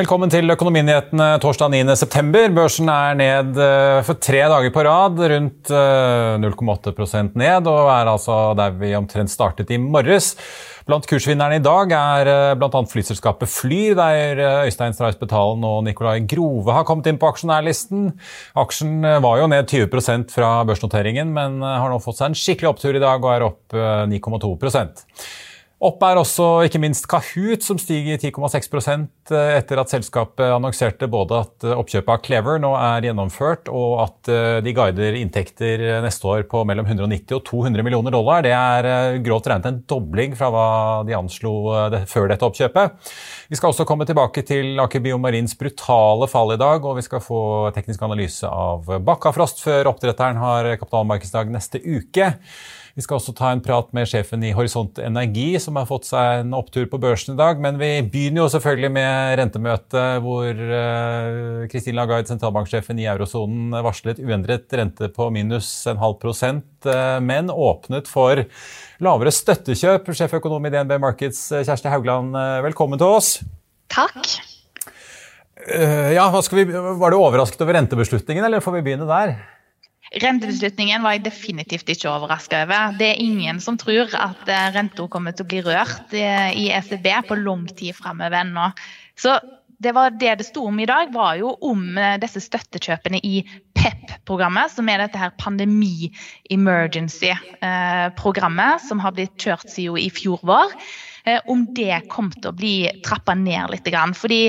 Velkommen til Økonominyhetene torsdag 9.9. Børsen er ned eh, for tre dager på rad, rundt eh, 0,8% ned, og er altså der vi omtrent startet i morges. Blant kursvinnerne i dag er eh, bl.a. flyselskapet Flyr, der eh, Øystein Strauss Betalen og Nicolai Grove har kommet inn på aksjonærlisten. Aksjen eh, var jo ned 20% fra børsnoteringen, men eh, har nå fått seg en skikkelig opptur i dag og er opp eh, 9,2 opp er også ikke minst Kahoot, som stiger 10,6% etter at selskapet annonserte både at oppkjøpet av Clever nå er gjennomført, og at eh, de guider inntekter neste år på mellom 190 og 200 millioner dollar. Det er eh, grovt regnet en dobling fra hva de anslo eh, før dette oppkjøpet. Vi skal også komme tilbake til Aker Biomarins brutale fall i dag, og vi skal få teknisk analyse av Bakkafrost før oppdretteren har kapitalmarkedsdag neste uke. Vi skal også ta en prat med sjefen i Horisont Energi, som har fått seg en opptur på børsen i dag. Men vi begynner jo selvfølgelig med rentemøtet, hvor Kristin uh, Lagarde, sentralbanksjefen i eurosonen, varslet uendret rente på minus en halv prosent, uh, men åpnet for lavere støttekjøp. Sjeføkonom i DNB Markets, Kjersti Haugland, velkommen til oss. Takk. ja, vi, Var du overrasket over rentebeslutningen, eller får vi begynne der? Rentebeslutningen var jeg definitivt ikke overraska over. Det er ingen som tror at renta kommer til å bli rørt i ECB på lang tid framover ennå. Så det var det det sto om i dag, var jo om disse støttekjøpene i PEP-programmet, som er dette her pandemi emergency-programmet som har blitt kjørt siden i fjor vår. Om det kom til å bli trappa ned litt. Fordi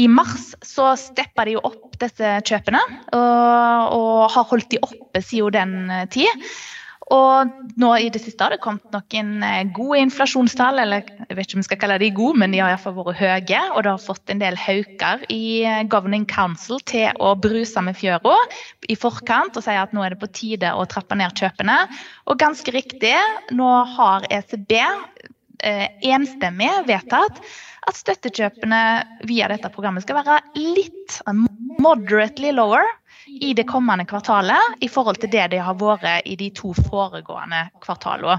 i mars så steppa de jo opp disse kjøpene, og, og har holdt de oppe siden den tid. Og nå i det siste har det kommet noen gode inflasjonstall, eller jeg vet ikke om vi skal kalle de gode, men de har iallfall vært høye. Og det har fått en del hauker i Governing Council til å bruse med fjøra i forkant og si at nå er det på tide å trappe ned kjøpene. Og ganske riktig, nå har ECB enstemmig vedtatt at støttekjøpene via dette programmet skal være litt moderately lower i det kommende kvartalet i forhold til det de har vært i de to foregående kvartalene.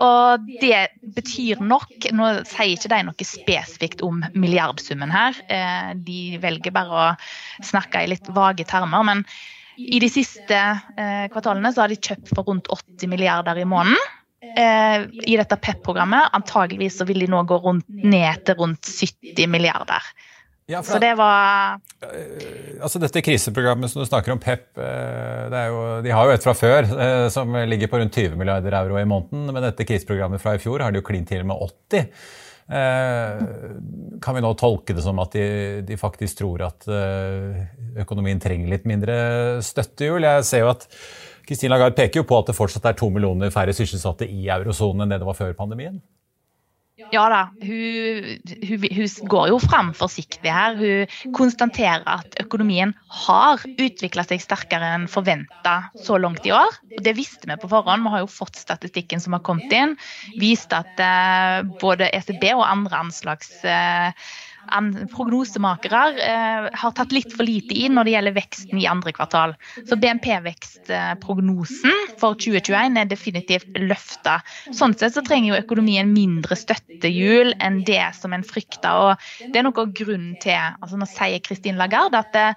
Og det betyr nok Nå sier ikke de noe spesifikt om milliardsummen her. De velger bare å snakke i litt vage termer. men i de siste kvartalene så har de kjøpt for rundt 80 milliarder i måneden i dette PEP-programmet. Antageligvis så vil de nå gå rundt, ned til rundt 70 milliarder. Ja, så det var Altså Dette kriseprogrammet som du snakker om, PEP, jo, de har jo et fra før som ligger på rundt 20 milliarder euro i måneden. Men dette kriseprogrammet fra i fjor har de jo klint til med 80. Kan vi nå tolke det som at de, de faktisk tror at økonomien trenger litt mindre støttehjul? Jeg ser jo at Kristin Lagarde peker jo på at det fortsatt er to millioner færre sysselsatte i eurosonen enn det det var før pandemien. Ja da, hun, hun, hun, går jo fram forsiktig her. Hun konstaterer at økonomien har utvikla seg sterkere enn forventa så langt i år. Det visste vi på forhånd. Vi har jo fått statistikken som har kommet inn. Viste at eh, både ECB og andre anslags, eh, prognosemakere eh, har tatt litt for lite inn når det gjelder veksten i andre kvartal. Så BNP-vekstprognosen for 2021 er definitivt løfta. Sånn sett så trenger jo økonomien mindre støttehjul enn det som en frykter. Og det er noe av grunnen til, altså nå sier Kristin Lagarde, at det,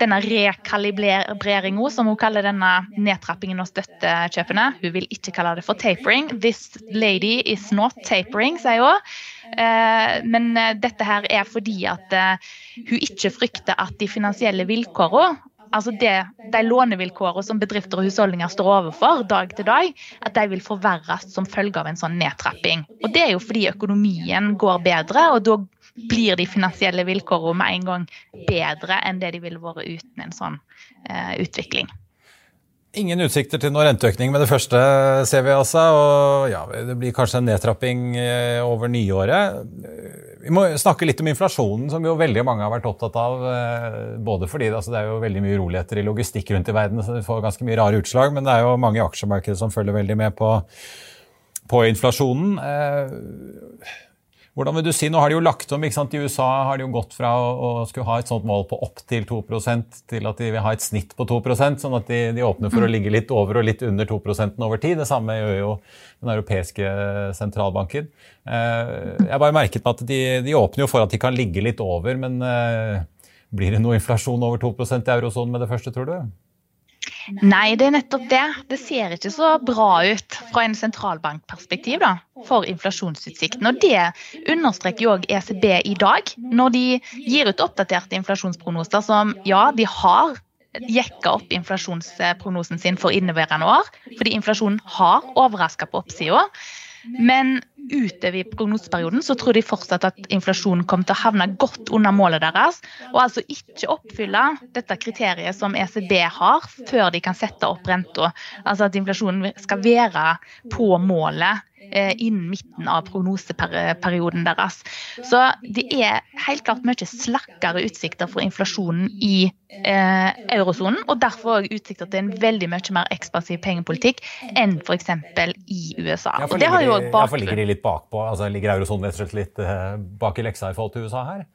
denne rekalibreringa, som hun kaller denne nedtrappingen av støttekjøpene. Hun vil ikke kalle det for tapering. This lady is not tapering, sier hun. Eh, men eh, dette her er fordi at eh, hun ikke frykter at de finansielle vilkårene altså det, de lånevilkårene som bedrifter og husholdninger står overfor dag til dag, at de vil forverres som følge av en sånn nedtrapping. Og Det er jo fordi økonomien går bedre, og da blir de finansielle vilkårene med en gang bedre enn det de ville vært uten en sånn eh, utvikling. Ingen utsikter til noen renteøkning med det første, ser vi altså. Og ja, det blir kanskje en nedtrapping eh, over nyåret. Vi må snakke litt om inflasjonen, som jo veldig mange har vært opptatt av. Eh, både fordi altså, det er jo veldig mye uroligheter i logistikk rundt i verden, så det får ganske mye rare utslag. Men det er jo mange i aksjemarkedet som følger veldig med på, på inflasjonen. Hvordan vil du si, Nå har de jo lagt om. I USA har de jo gått fra å, å skulle ha et sånt mål på opptil 2% til at de vil ha et snitt på 2% sånn at de, de åpner for å ligge litt over og litt under 2% over tid. Det samme gjør jo den europeiske sentralbanken. Eh, jeg bare merket meg at de, de, åpner jo for at de kan ligge litt over, men eh, blir det noe inflasjon over 2 i eurosonen med det første, tror du? Nei, det er nettopp det. Det ser ikke så bra ut fra en sentralbankperspektiv da, for inflasjonsutsikten. Og det understreker jo òg ECB i dag, når de gir ut oppdaterte inflasjonsprognoser som ja, de har jekka opp inflasjonsprognosen sin for inneværende år, fordi inflasjonen har overraska på oppsida. Men utover i prognoseperioden så tror de fortsatt at inflasjonen kommer til å havne godt under målet deres, og altså ikke oppfylle dette kriteriet som ECB har før de kan sette opp renta. Altså at inflasjonen skal være på målet innen midten av prognoseperioden deres. Så det er helt klart mye slakkere utsikter for inflasjonen i eh, eurosonen, og derfor òg utsikter til en veldig mye mer ekspansiv pengepolitikk enn f.eks. i USA. Ja, for, ligger, de, ja, for ligger de litt bakpå? Altså, ligger eurosonen litt eh, bak i leksa i forhold til USA her?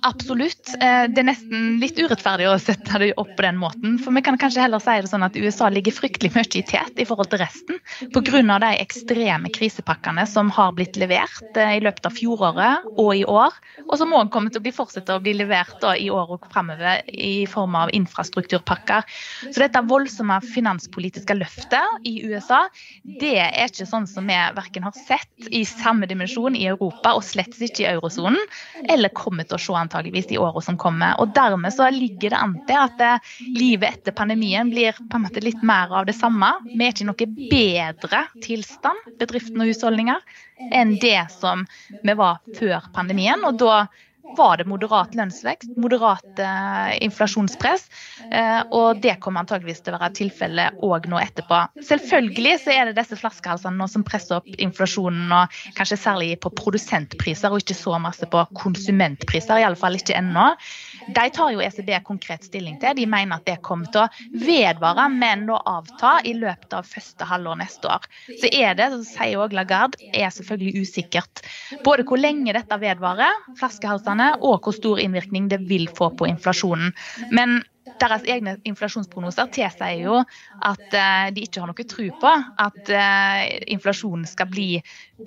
Absolutt. Eh, det er nesten litt urettferdig å sette det opp på den måten. For vi kan kanskje heller si det sånn at USA ligger fryktelig mye i tet i forhold til resten. Pga. de ekstreme krisepakkene som har blitt levert eh, i løpet av fjoråret og i år. Og som òg kommer til å bli fortsette å bli levert i år og fremover i form av infrastrukturpakker. Så dette voldsomme finanspolitiske løftet i USA, det er ikke sånn som vi verken har sett i samme dimensjon i Europa og slett ikke i eurosonen, eller kommer til å se antageligvis i årene som kommer. Og Dermed så ligger det an til at eh, livet etter pandemien blir på en måte litt mer av det samme. Vi er ikke i noe bedre tilstand, bedriften og husholdninger, enn det som vi var før pandemien. og da var det moderat lønnsvekst, moderat eh, inflasjonspress. Eh, og det kommer antageligvis til å være tilfellet òg nå etterpå. Selvfølgelig så er det disse flaskehalsene nå som presser opp inflasjonen, og kanskje særlig på produsentpriser, og ikke så masse på konsumentpriser, iallfall ikke ennå. De tar jo ECB konkret stilling til. De mener at det kommer til å vedvare, men å avta i løpet av første halvår neste år. Så er det, så sier òg Lagarde, er selvfølgelig usikkert. Både hvor lenge dette vedvarer, flaskehalsene, og hvor stor innvirkning det vil få på inflasjonen. Men deres egne inflasjonsprognoser tilsier jo at uh, de ikke har noe tro på at uh, inflasjonen skal bli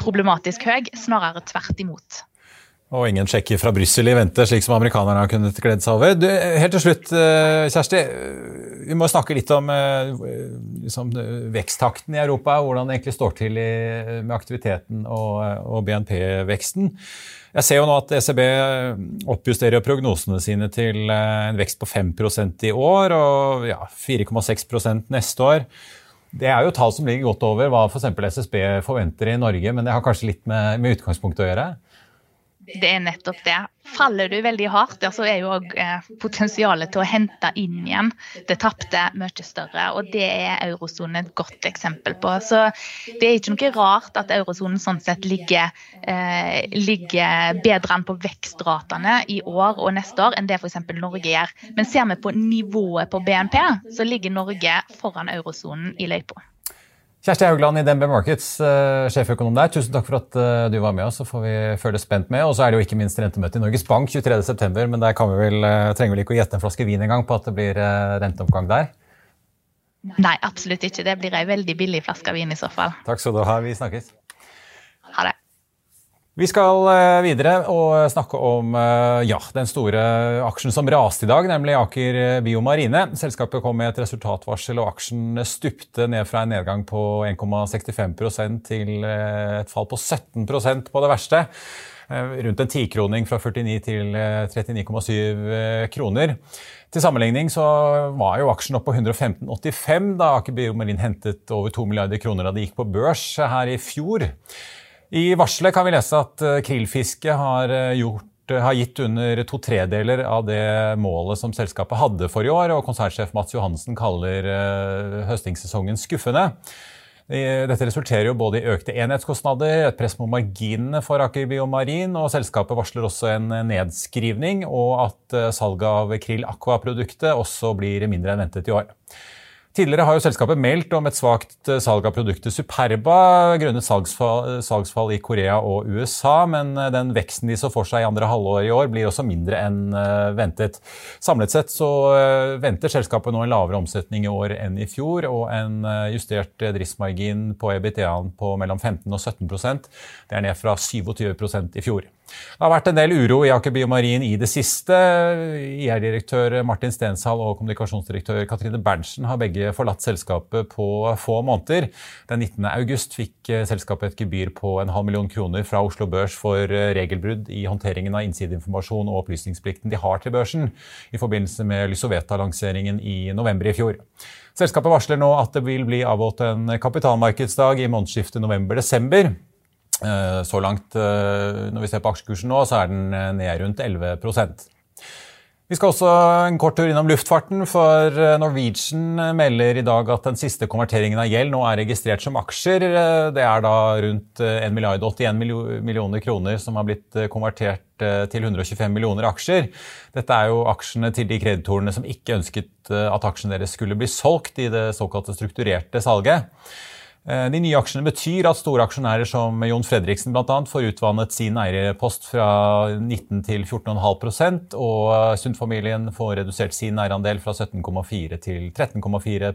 problematisk høy, snarere tvert imot. Og ingen sjekker fra Brussel i vente, slik som amerikanerne har kunnet glede seg over. Du, helt til slutt, eh, Kjersti. Vi må snakke litt om eh, liksom, veksttakten i Europa. Hvordan det egentlig står til med aktiviteten og, og BNP-veksten. Jeg ser jo nå at ECB oppjusterer prognosene sine til eh, en vekst på 5% i år og ja, 4,6% neste år. Det er jo tall som ligger godt over hva f.eks. SSB forventer i Norge, men det har kanskje litt med, med utgangspunktet å gjøre? Det er nettopp det. Faller du veldig hardt, ja, så er jo òg eh, potensialet til å hente inn igjen det tapte mye større. Og det er eurosonen et godt eksempel på. Så det er ikke noe rart at eurosonen sånn sett ligger, eh, ligger bedre an på vekstratene i år og neste år enn det f.eks. Norge gjør. Men ser vi på nivået på BNP, så ligger Norge foran eurosonen i løypa. Kjersti Haugland i DNB Markets, uh, sjeføkonom der. Tusen takk for at uh, du var med oss. Så får vi følge spent med. Og så er det jo ikke minst rentemøte i Norges Bank 23.9., men der kan vi vel, uh, trenger vi vel ikke å gjette en flaske vin engang på at det blir renteoppgang der? Nei, absolutt ikke. Det blir ei veldig billig flaske vin i så fall. Takk skal du ha. Vi snakkes. Ha det. Vi skal eh, videre og snakke om eh, ja, den store aksjen som raste i dag, nemlig Aker Biomarine. Selskapet kom med et resultatvarsel, og aksjen stupte ned fra en nedgang på 1,65 til eh, et fall på 17% på det verste. Rundt en tikroning fra 49 til 39,7 kroner. Til sammenligning så var jo aksjen opp på 115,85 da Aker Biomarin hentet over 2 milliarder kroner da de gikk på børs her i fjor. I varselet kan vi lese at eh, krillfiske har, eh, eh, har gitt under to tredeler av det målet som selskapet hadde for i år, og konsernsjef Mats Johansen kaller høstingssesongen skuffende. Dette resulterer jo både i økte enhetskostnader, et press på marginene for Aker Biomarin, og selskapet varsler også en nedskrivning, og at salget av Krill Aqua-produktet også blir mindre enn ventet i år. Tidligere har jo selskapet meldt om et svakt eh, salg av produktet Superba grunnet salgsfall, salgsfall, i Korea og USA, men eh, den veksten de så for seg i andre halvår i år, blir også mindre enn eh, ventet. Samlet sett så venter selskapet nå en lavere omsetning i år enn i fjor, og en justert driftsmargin på EBTA-en på mellom 15 og 17% Det er ned fra 27% i fjor. Det har vært en del uro i Aker Biomarin i det siste. IR-direktør Martin Stenshall og kommunikasjonsdirektør Katrine Berntsen har begge forlatt selskapet på få måneder. Den 19. august fikk selskapet et gebyr på en halv million kroner fra Oslo Børs for regelbrudd i håndteringen av innsideinformasjon og opplysningsplikten de har til børsen i forbindelse med Lysoveta-lanseringen i november i fjor. Selskapet varsler nå at det vil bli avholdt en kapitalmarkedsdag i månedsskiftet november-desember. Eh, så langt, eh, når vi ser på aksjekursen nå, så er den eh, ned rundt 11% vi skal også en kort tur innom luftfarten, for Norwegian melder i dag at den siste konverteringen av gjeld nå er registrert som aksjer. Det er da rundt 1 milliard 81 millioner kroner som har blitt konvertert til 125 millioner aksjer. Dette er jo aksjene til de kreditorene som ikke ønsket at aksjene deres skulle bli solgt i det såkalte strukturerte salget. Eh, de nye aksjene betyr at store aksjonærer som Jon Fredriksen annet, får utvannet sin eierpost fra 19 til 14,5 og Sund-familien får redusert sin eierandel fra 17,4 til 13,4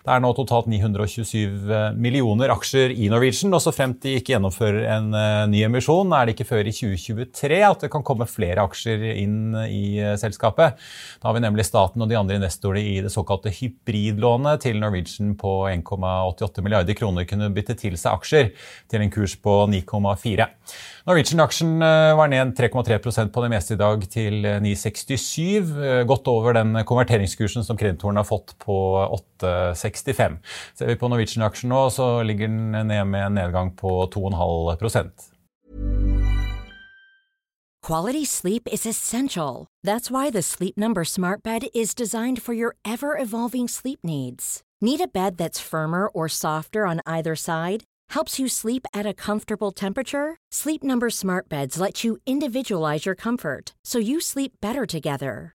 det er nå totalt 927 eh, millioner aksjer i Norwegian. og Så fremt de ikke gjennomfører en uh, ny emisjon, er det ikke før i 2023 at det kan komme flere aksjer inn i uh, selskapet. Da har vi nemlig staten og de andre investorene i det såkalte hybridlånet til Norwegian på 1,88 milliarder kroner kunne bytte til seg aksjer til en kurs på 9,4. Norwegian-aksjen eh, var ned 3,3% på det meste i dag til 9,67. Eh, godt over den konverteringskursen som kreditorene har fått på 8,65. Ser vi på Norwegian-aksjen nå, så ligger den ned med en nedgang på 2,5 Quality sleep is essential. That's why the Sleep Number smart bed is designed for your ever-evolving sleep needs. Need a bed that's firmer or softer on either side? helps you sleep at a comfortable temperature? Sleep Number smart beds let you individualize your comfort so you sleep better together.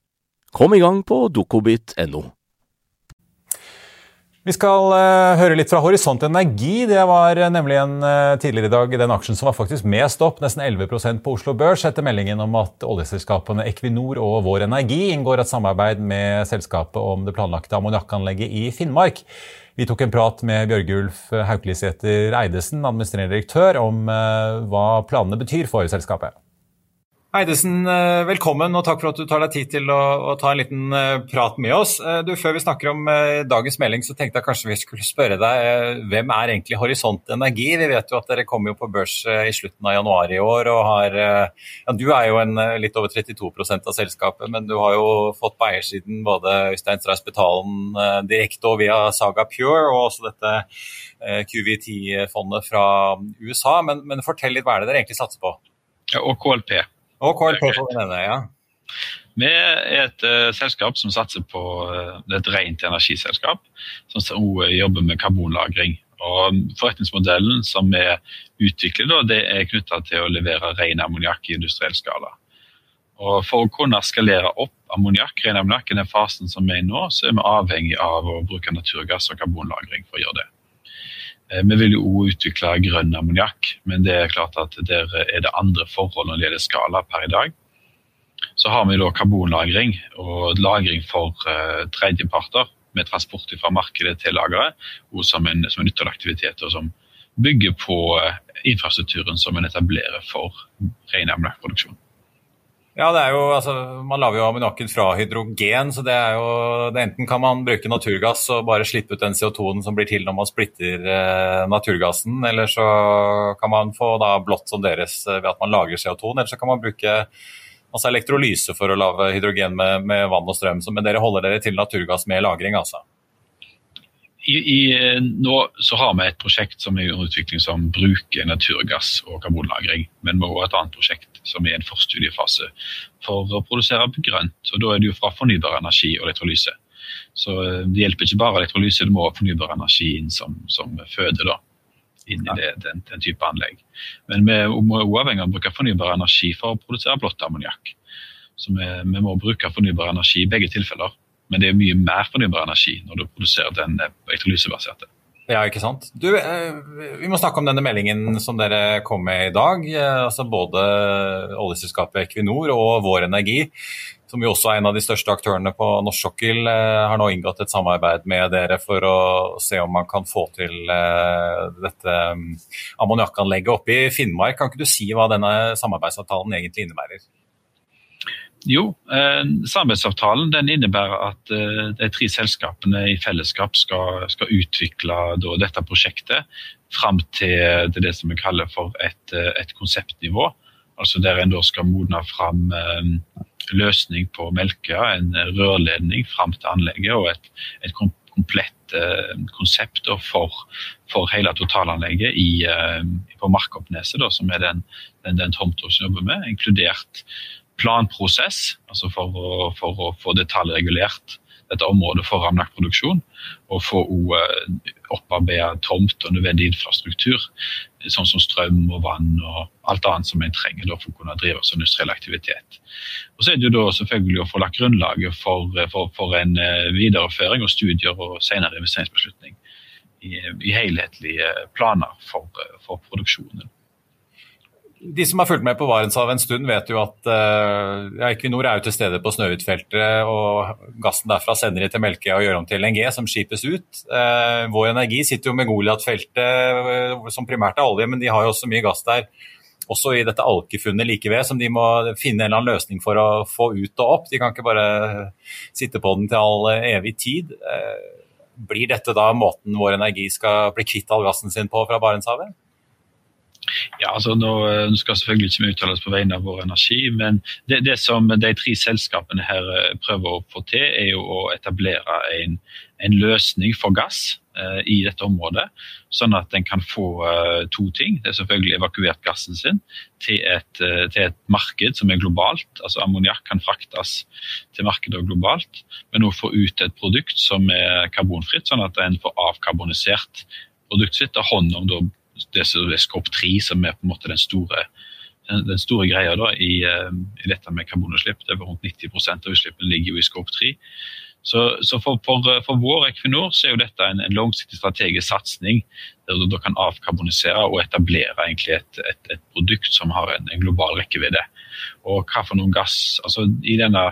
Kom i gang på dokobit.no. Vi skal uh, høre litt fra Horisont Energi. Det var uh, nemlig en uh, tidligere i dag den aksjen som var faktisk mest opp, nesten 11% på Oslo Børs, etter meldingen om at oljeselskapene Equinor og Vår Energi inngår et samarbeid med selskapet om det planlagte ammoniakkanlegget i Finnmark. Vi tok en prat med Bjørgulf Hauklisæter Eidesen, administrerende direktør, om hva planene betyr for selskapet. Eidesen, eh, velkommen og takk for at du tar deg tid til å, å ta en liten uh, prat med oss. Uh, du, før vi snakker om dagens melding, så tenkte jeg kanskje vi skulle spørre deg hvem er egentlig Horisont Energi? Vi vet jo at dere kom jo på børs i slutten av januar i år og har ja, Du er jo en, litt over 32% av selskapet, men du har jo fått på eiersiden både Øystein Strauss Betalen direkte og via Saga Pure, og også dette QVT-fondet fra USA. Men, men fortell litt, hva er det dere egentlig satser på? Ja, og KLP. Og KLP får vi nevne, ja. Vi er et uh, selskap som satser på uh, et rent energiselskap, som også jobber med karbonlagring. Og Forretningsmodellen som vi utvikler, da, det er knytta til å levere ren ammoniakk i industriell skala. Og For å kunne skalere opp ammoniakk, ren ammoniakk i den fasen som vi er i nå, så er vi avhengig av å bruke naturgass og karbonlagring for å gjøre det. Eh, vi vil jo også utvikle grønn ammoniakk, men det er klart at der er det andre forhold når det gjelder skala per i dag. Så har vi da karbonlagring og lagring for uh, tredjeparter med transport fra markedet til lageret, som en, som en aktivitet og som bygger på uh, infrastrukturen som en etablerer for ren ammoniakkproduksjon. Ja, det er jo, altså, Man lager jo ammoniakken fra hydrogen, så det er jo det Enten kan man bruke naturgass og bare slippe ut den CO2-en som blir til når man splitter eh, naturgassen, eller så kan man få da blått som deres eh, ved at man lager CO2-en, eller så kan man bruke altså elektrolyse for å lage hydrogen med, med vann og strøm. Så, men dere holder dere til naturgass med lagring, altså? I, i, nå så har vi et prosjekt som er under utvikling som bruker naturgass og karbonlagring. Men vi har også et annet prosjekt som er en forstudiefase for å produsere grønt. og Da er det jo fra fornybar energi og elektrolyse. Så eh, det hjelper ikke bare elektrolyse, det må også fornybar energi inn som, som føde da, inn i det, den, den, type anlegg. Men vi må uavhengig av å bruke fornybar energi for å produsere blått ammoniakk. Så vi, vi må bruke fornybar energi i begge tilfeller. Men det er mye mer fornybar energi når du produserer den elektrolysebaserte. Ja, ikke sant. Du, eh, vi må snakke om denne meldingen som dere kom med i dag. Eh, altså Både oljeselskapet Equinor og Vår Energi, som jo også er en av de største aktørene på norsk sokkel, eh, har nå inngått et samarbeid med dere for å se om man kan få til dette mm, ammoniakkanlegget oppe i Finnmark. Kan ikke du si hva denne samarbeidsavtalen egentlig innebærer? Jo, eh, samarbeidsavtalen den innebærer at eh, de tre selskapene i fellesskap skal, skal utvikle da, dette prosjektet fram til, det, det som vi kaller for et, eh, et konseptnivå. Altså Der en da skal modne fram løsning på Melkøya, en rørledning fram til anlegget og et, et komplett konsept for, for, hele totalanlegget i, på Markoppneset, som er den, den, den tomta vi jobber med, inkludert planprosess, altså for å, for å få detaljregulert dette området for ramlagt produksjon, Og få uh, opparbeida tomt og nødvendig infrastruktur, sånn som strøm og vann og alt annet som en trenger for å kunne drive som industriell aktivitet. Og Så er det jo da selvfølgelig å få lagt grunnlaget for, for, for en uh, videreføring og studier og senere investeringsbeslutning i, i helhetlige planer for, for produksjonen de som har fulgt med på Barentshavet en stund, vet jo at uh, ja, Equinor er jo til stede på Snøhvitfeltet, og gassen derfra sender de til Melkøya og gjør om til LNG, som skipes ut. Uh, Vår Energi sitter jo med Goliat-feltet, uh, som primært er olje, men de har jo også mye gass der. Også i dette alkefunnet like ved, som de må finne en eller annen løsning for å få ut og opp. De kan ikke bare sitte på den til all evig tid. Blir dette da måten Vår Energi skal bli kvitt all gassen sin på fra Barentshavet? Ja, altså nå, nå skal selvfølgelig ikke vi uttale oss på vegne av Vår Energi, men det, det, som de tre selskapene her prøver å få til, er jo å etablere en, en løsning for gass Eh, i dette området, sånn at en kan få eh, to ting. Det er selvfølgelig evakuert gassen sin til et, eh, til et marked som er globalt. altså Ammoniakk kan fraktes til markedet globalt, men òg få ut et produkt som er karbonfritt, sånn at en får avkarbonisert produktet sitt og hånd om da, det som er skop 3, som er på en måte den store den store greia da, i, i, dette med karbonutslipp. Det er Rundt 90% av utslippene ligger jo i skop 3. Så, så for, for, for, vår Equinor så er jo dette en, en langsiktig strategisk satsing der du kan avkarbonisere og etablere et, et, et produkt som har en, en, global rekkevidde. Og hva for noen gass, altså I denne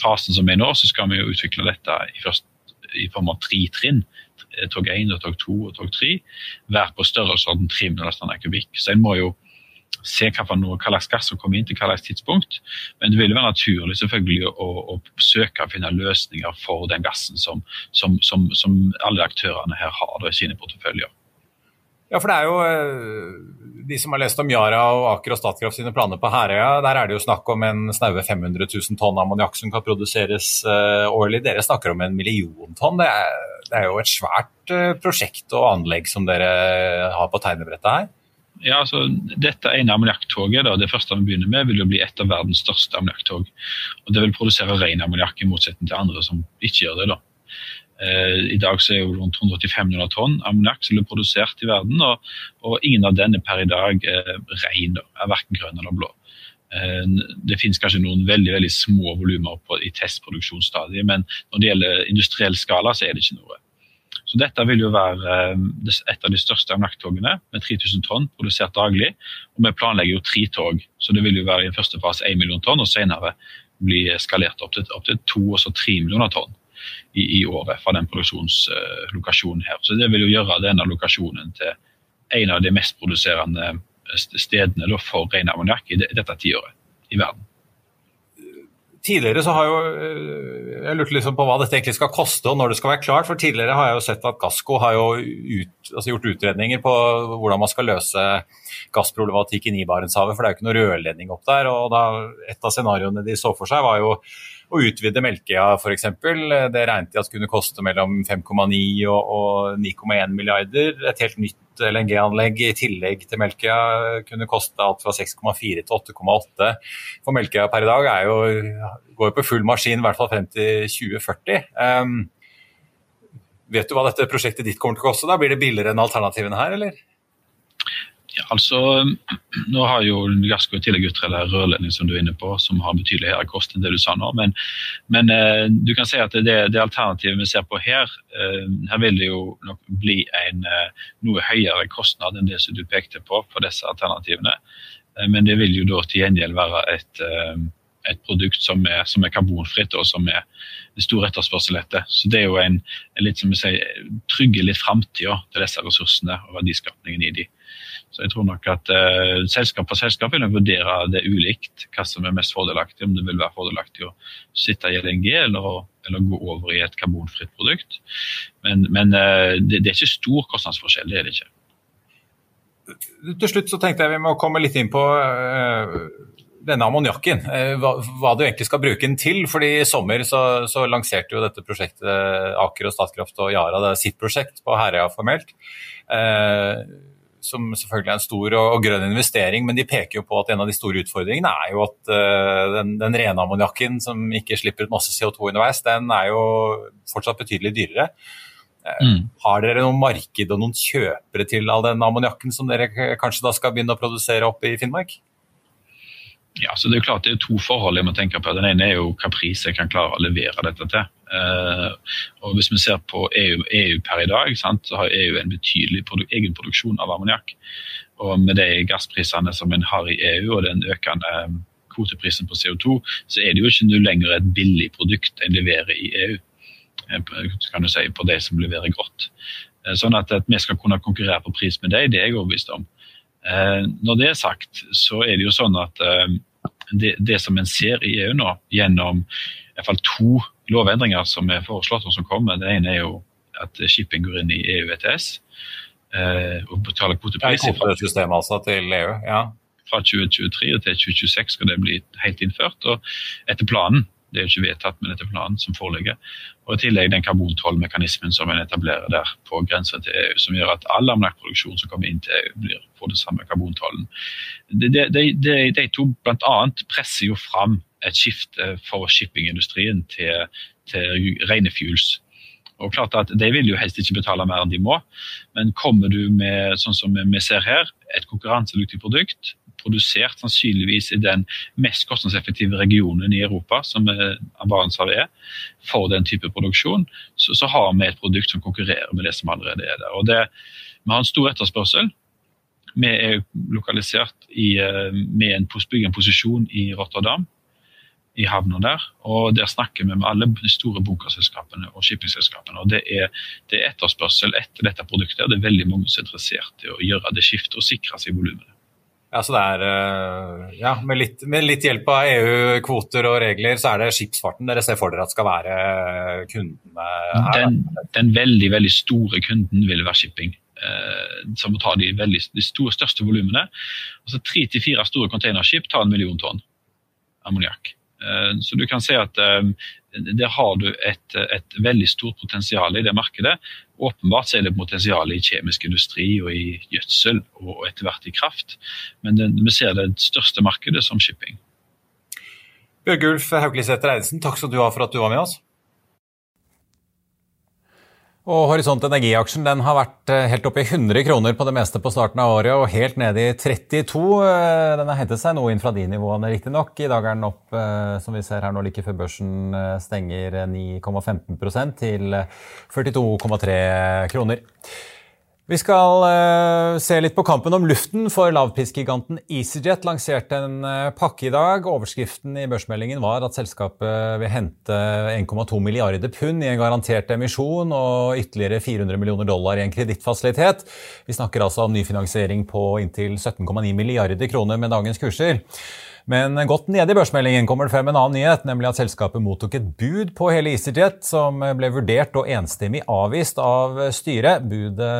fasen som er nå, så skal vi jo utvikle dette i, først, i form av tre trinn. Tog 1, og tog 2 og tog 3. være på størrelsesorden 3 millioner standard kubikk. Så en må jo se hva, noe, hva slags gass som kommer inn til hva slags tidspunkt. Men det vil være naturlig selvfølgelig å, å søke å finne løsninger for den gassen som, som, som, som alle aktørene her har i sine porteføljer. Ja, for det er jo eh, De som har lest om Yara og Aker og Statkraft sine planer på Herøya, der er det jo snakk om en snaue 500 000 tonn ammoniakk som kan produseres uh, årlig. Dere snakker om en million tonn. Det er, det er jo et svært uh, prosjekt og anlegg som dere har på tegnebrettet her? Ja, altså, Dette ene ammoniakktoget, det første vi begynner med, vil jo bli et av verdens største ammoniakktog. Og det vil produsere ren ammoniakk, i motsetning til andre som ikke gjør det. da. Eh, I dag så er jo rundt 185 millioner tonn ammoniakk som blir produsert i verden, og, og, ingen av denne per i dag er ren, er verken grønn eller blå. Eh, det finnes kanskje noen veldig veldig små volumer i testproduksjonsstadiet, men når det gjelder industriell skala, så er det ikke noe. Så dette vil jo være eh, et av de største ammoniakktogene med 3000 tonn produsert daglig. Og vi planlegger jo tre tog, så det vil jo være i første fase 1 million tonn, og senere bli skalert opp til, opp til 2 og så 3 millioner tonn i, i året fra den produksjonslokasjonen her. Så det vil jo gjøre denne lokasjonen til en av de mest produserende stedene for ren ammoniakk i dette tiåret i verden. Tidligere så har jo eh, Jeg lurte liksom på hva dette egentlig skal koste og når det skal være klart. For tidligere har jeg jo sett at Gassco har jo ut, altså gjort utredninger på hvordan man skal løse gassproblematikken i Barentshavet. For det er jo ikke noe rørledning opp der. og da, Et av scenarioene de så for seg, var jo å utvide Melkøya f.eks. Det regnet de at kunne koste mellom 5,9 og, og 9,1 milliarder. Et helt nytt LNG-anlegg i tillegg til Melkøya kunne koste alt fra 6,4 til 8,8. For Melkøya per i dag jo, går jo på full maskin i hvert fall frem til 2040. Um, vet du hva dette prosjektet ditt kommer til å koste? da? Blir det billigere enn alternativene her, eller? Ja, altså, Nå har jo Gassco i tillegg utredet rørledning som du er inne på, som har betydelig høyere kost enn det du sa nå. Men, men eh, du kan si at det, det alternativet vi ser på her, eh, her vil det jo nok bli en eh, noe høyere kostnad enn det som du pekte på for disse alternativene. Eh, men det vil jo da til gjengjeld være et, eh, et produkt som er, som er, karbonfritt og som er stor etterspørsel etter. Så det er jo en, en litt som vi sier, trygge litt framtida til disse ressursene og verdiskapningen i de. Så jeg tror nok at uh, selskap for selskap vil vurdere det ulikt, hva som er mest fordelaktig. Om det vil være fordelaktig å sitte i LNG eller, eller gå over i et karbonfritt produkt. Men, men uh, det, det, er ikke stor kostnadsforskjell, det er det ikke. Til slutt så tenkte jeg vi må komme litt inn på uh, denne ammoniakken. Hva, hva, du egentlig skal bruke den til. fordi I sommer så, så lanserte jo dette prosjektet Aker og Statkraft og Yara det er sitt prosjekt på Herøya formelt. Eh, som selvfølgelig er en stor og, og, grønn investering, men de peker jo på at en av de store utfordringene er jo at uh, den, den, rene ammoniakken som ikke slipper ut masse CO2 underveis, den er jo fortsatt betydelig dyrere. Uh, mm. Har dere noen marked og noen kjøpere til all den ammoniakken som dere kanskje da skal begynne å produsere opp i Finnmark? Ja, så Det er jo klart det er to forhold jeg må tenke på. Den ene er jo hva pris jeg kan klare å levere dette til. Uh, og Hvis vi ser på EU, EU per i dag, sant, så har EU en betydelig produ egenproduksjon av ammoniakk. Og med de gassprisene som en har i EU og den økende eh, kvoteprisen på CO2, så er det jo ikke lenger et billig produkt en leverer i EU. Eh, kan du si, På de som leverer godt. Sånn at, at vi skal kunne konkurrere på pris med dem, det er jeg overbevist om. Når det er sagt, så er det jo sånn at det, det som en ser i EU nå, gjennom i hvert fall to lovendringer som er foreslått og som kommer. Det ene er jo at shipping går inn i EU ETS. eh, betaler betale kvotepris. Ja, kvotesystemet altså til EU, ja. Fra 2023 til 2026 skal det bli helt innført. og Etter planen det er jo ikke vedtatt, med dette planen som foreligger. Og I tillegg den karbontollmekanismen som en etablerer der på grensa til EU, som gjør at all ammoniakkproduksjon som kommer inn til EU, blir, får den samme karbontollen. De, de, de, de to bl.a. presser jo fram et skifte for shippingindustrien til, til rene fuels. Og klart at De vil jo helst ikke betale mer enn de må, men kommer du med sånn som vi ser her, et konkurransedyktig produkt, produsert sannsynligvis i den mest kostnadseffektive regionen i Europa, som Barentshavet er, for den type produksjon, så, så, har vi et produkt som konkurrerer med det som allerede er der. Og det, Vi har en stor etterspørsel. Vi er lokalisert i, eh, med en, en posisjon i Rotterdam i havna der. og Der snakker vi med alle de store bunkerselskapene og shippingselskapene. og det er, det er, etterspørsel etter dette produktet. og Det er veldig mange som er interessert i å gjøre det skiftet og sikre seg volumene. Ja, så det er, eh, ja, med, litt, med litt hjelp av EU-kvoter og regler, så er det skipsfarten dere ser for dere at skal være kundene her? Den, den veldig, veldig store kunden vil være shipping. Eh, som tar de, veldig, de store, største volumene. Altså Tre til fire store containerskip tar en million tonn ammoniakk. Eh, så du kan si at eh, der har du et, et, veldig stort potensial i det markedet. Åpenbart er det potensial i kjemisk industri og i gjødsel og etter hvert i kraft. Men det, vi ser det største markedet som shipping. Bjørgulf Hauklisæter Eidesen, takk skal du ha for at du var med oss. Og Horisont Energi-aksjen den har vært eh, helt oppe i 100 kroner på det meste på starten av året, og helt nede i 32. Eh, den har hentet seg noe inn fra de nivåene, riktignok. I dag er den opp, eh, som vi ser her nå like før børsen stenger, 9,15% til 42,3 kroner. Vi skal uh, se litt på kampen om luften, for lavprisgiganten EasyJet lanserte en uh, pakke i dag. Overskriften i børsmeldingen var at selskapet vil hente 1,2 milliarder pund i en garantert emisjon og ytterligere 400 millioner dollar i en kredittfasilitet. Vi snakker altså om nyfinansiering på inntil 17,9 milliarder kroner med dagens kurser. Men godt nede i børsmeldingen kommer det frem en annen nyhet, nemlig at selskapet mottok et bud på hele EasyJet, som ble vurdert og enstemmig avvist av styret. Budet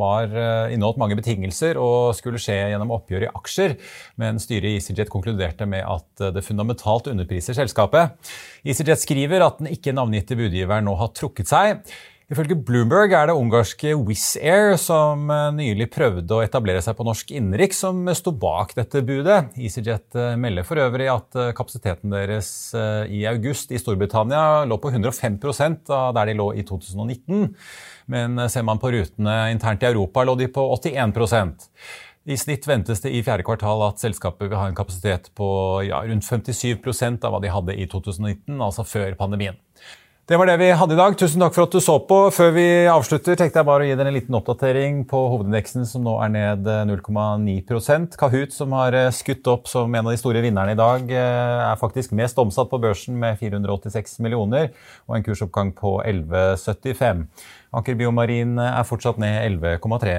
var eh, inneholdt mange betingelser og skulle skje gjennom oppgjør i aksjer, men styret i EasyJet konkluderte med at det fundamentalt underpriser selskapet. EasyJet skriver at den ikke navngitte budgiveren nå har trukket seg. Ifølge Bloomberg er det ungarske Wizz Air som eh, nylig prøvde å etablere seg på norsk innenriks, som sto bak dette budet. EasyJet eh, melder for øvrig at eh, kapasiteten deres i august i Storbritannia lå på 105% av der de lå i 2019. Men ser man på rutene internt i Europa, lå de på 81% i snitt ventes det i fjerde kvartal at selskapet vil ha en kapasitet på ja, rundt 57% av hva de hadde i 2019, altså før pandemien. Det var det vi hadde i dag. Tusen takk for at du så på. Før vi avslutter, tenkte jeg bare å gi dere en liten oppdatering på hovedindeksen, som nå er ned 0,9 eh, Kahoot, som har eh, skutt opp som en av de store vinnerne i dag, eh, er faktisk mest omsatt på børsen med 486 millioner og en kursoppgang på 11,75. Aker Biomarin er fortsatt ned 11,3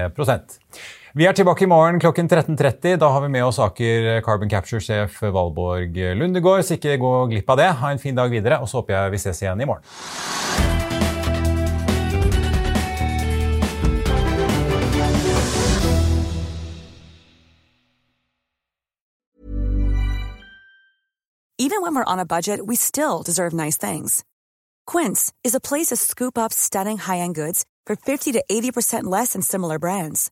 vi er tilbake i morgen klokken 13.30. Da har vi med oss Aker Carbon Capture-sjef Valborg Lundegård, så ikke gå glipp av det. Ha en fin dag videre, og så håper jeg vi ses igjen i morgen. Even when we're on a budget, we still deserve nice things. Quince is a place to scoop up stunning high-end goods for 50 to 80% less than similar brands.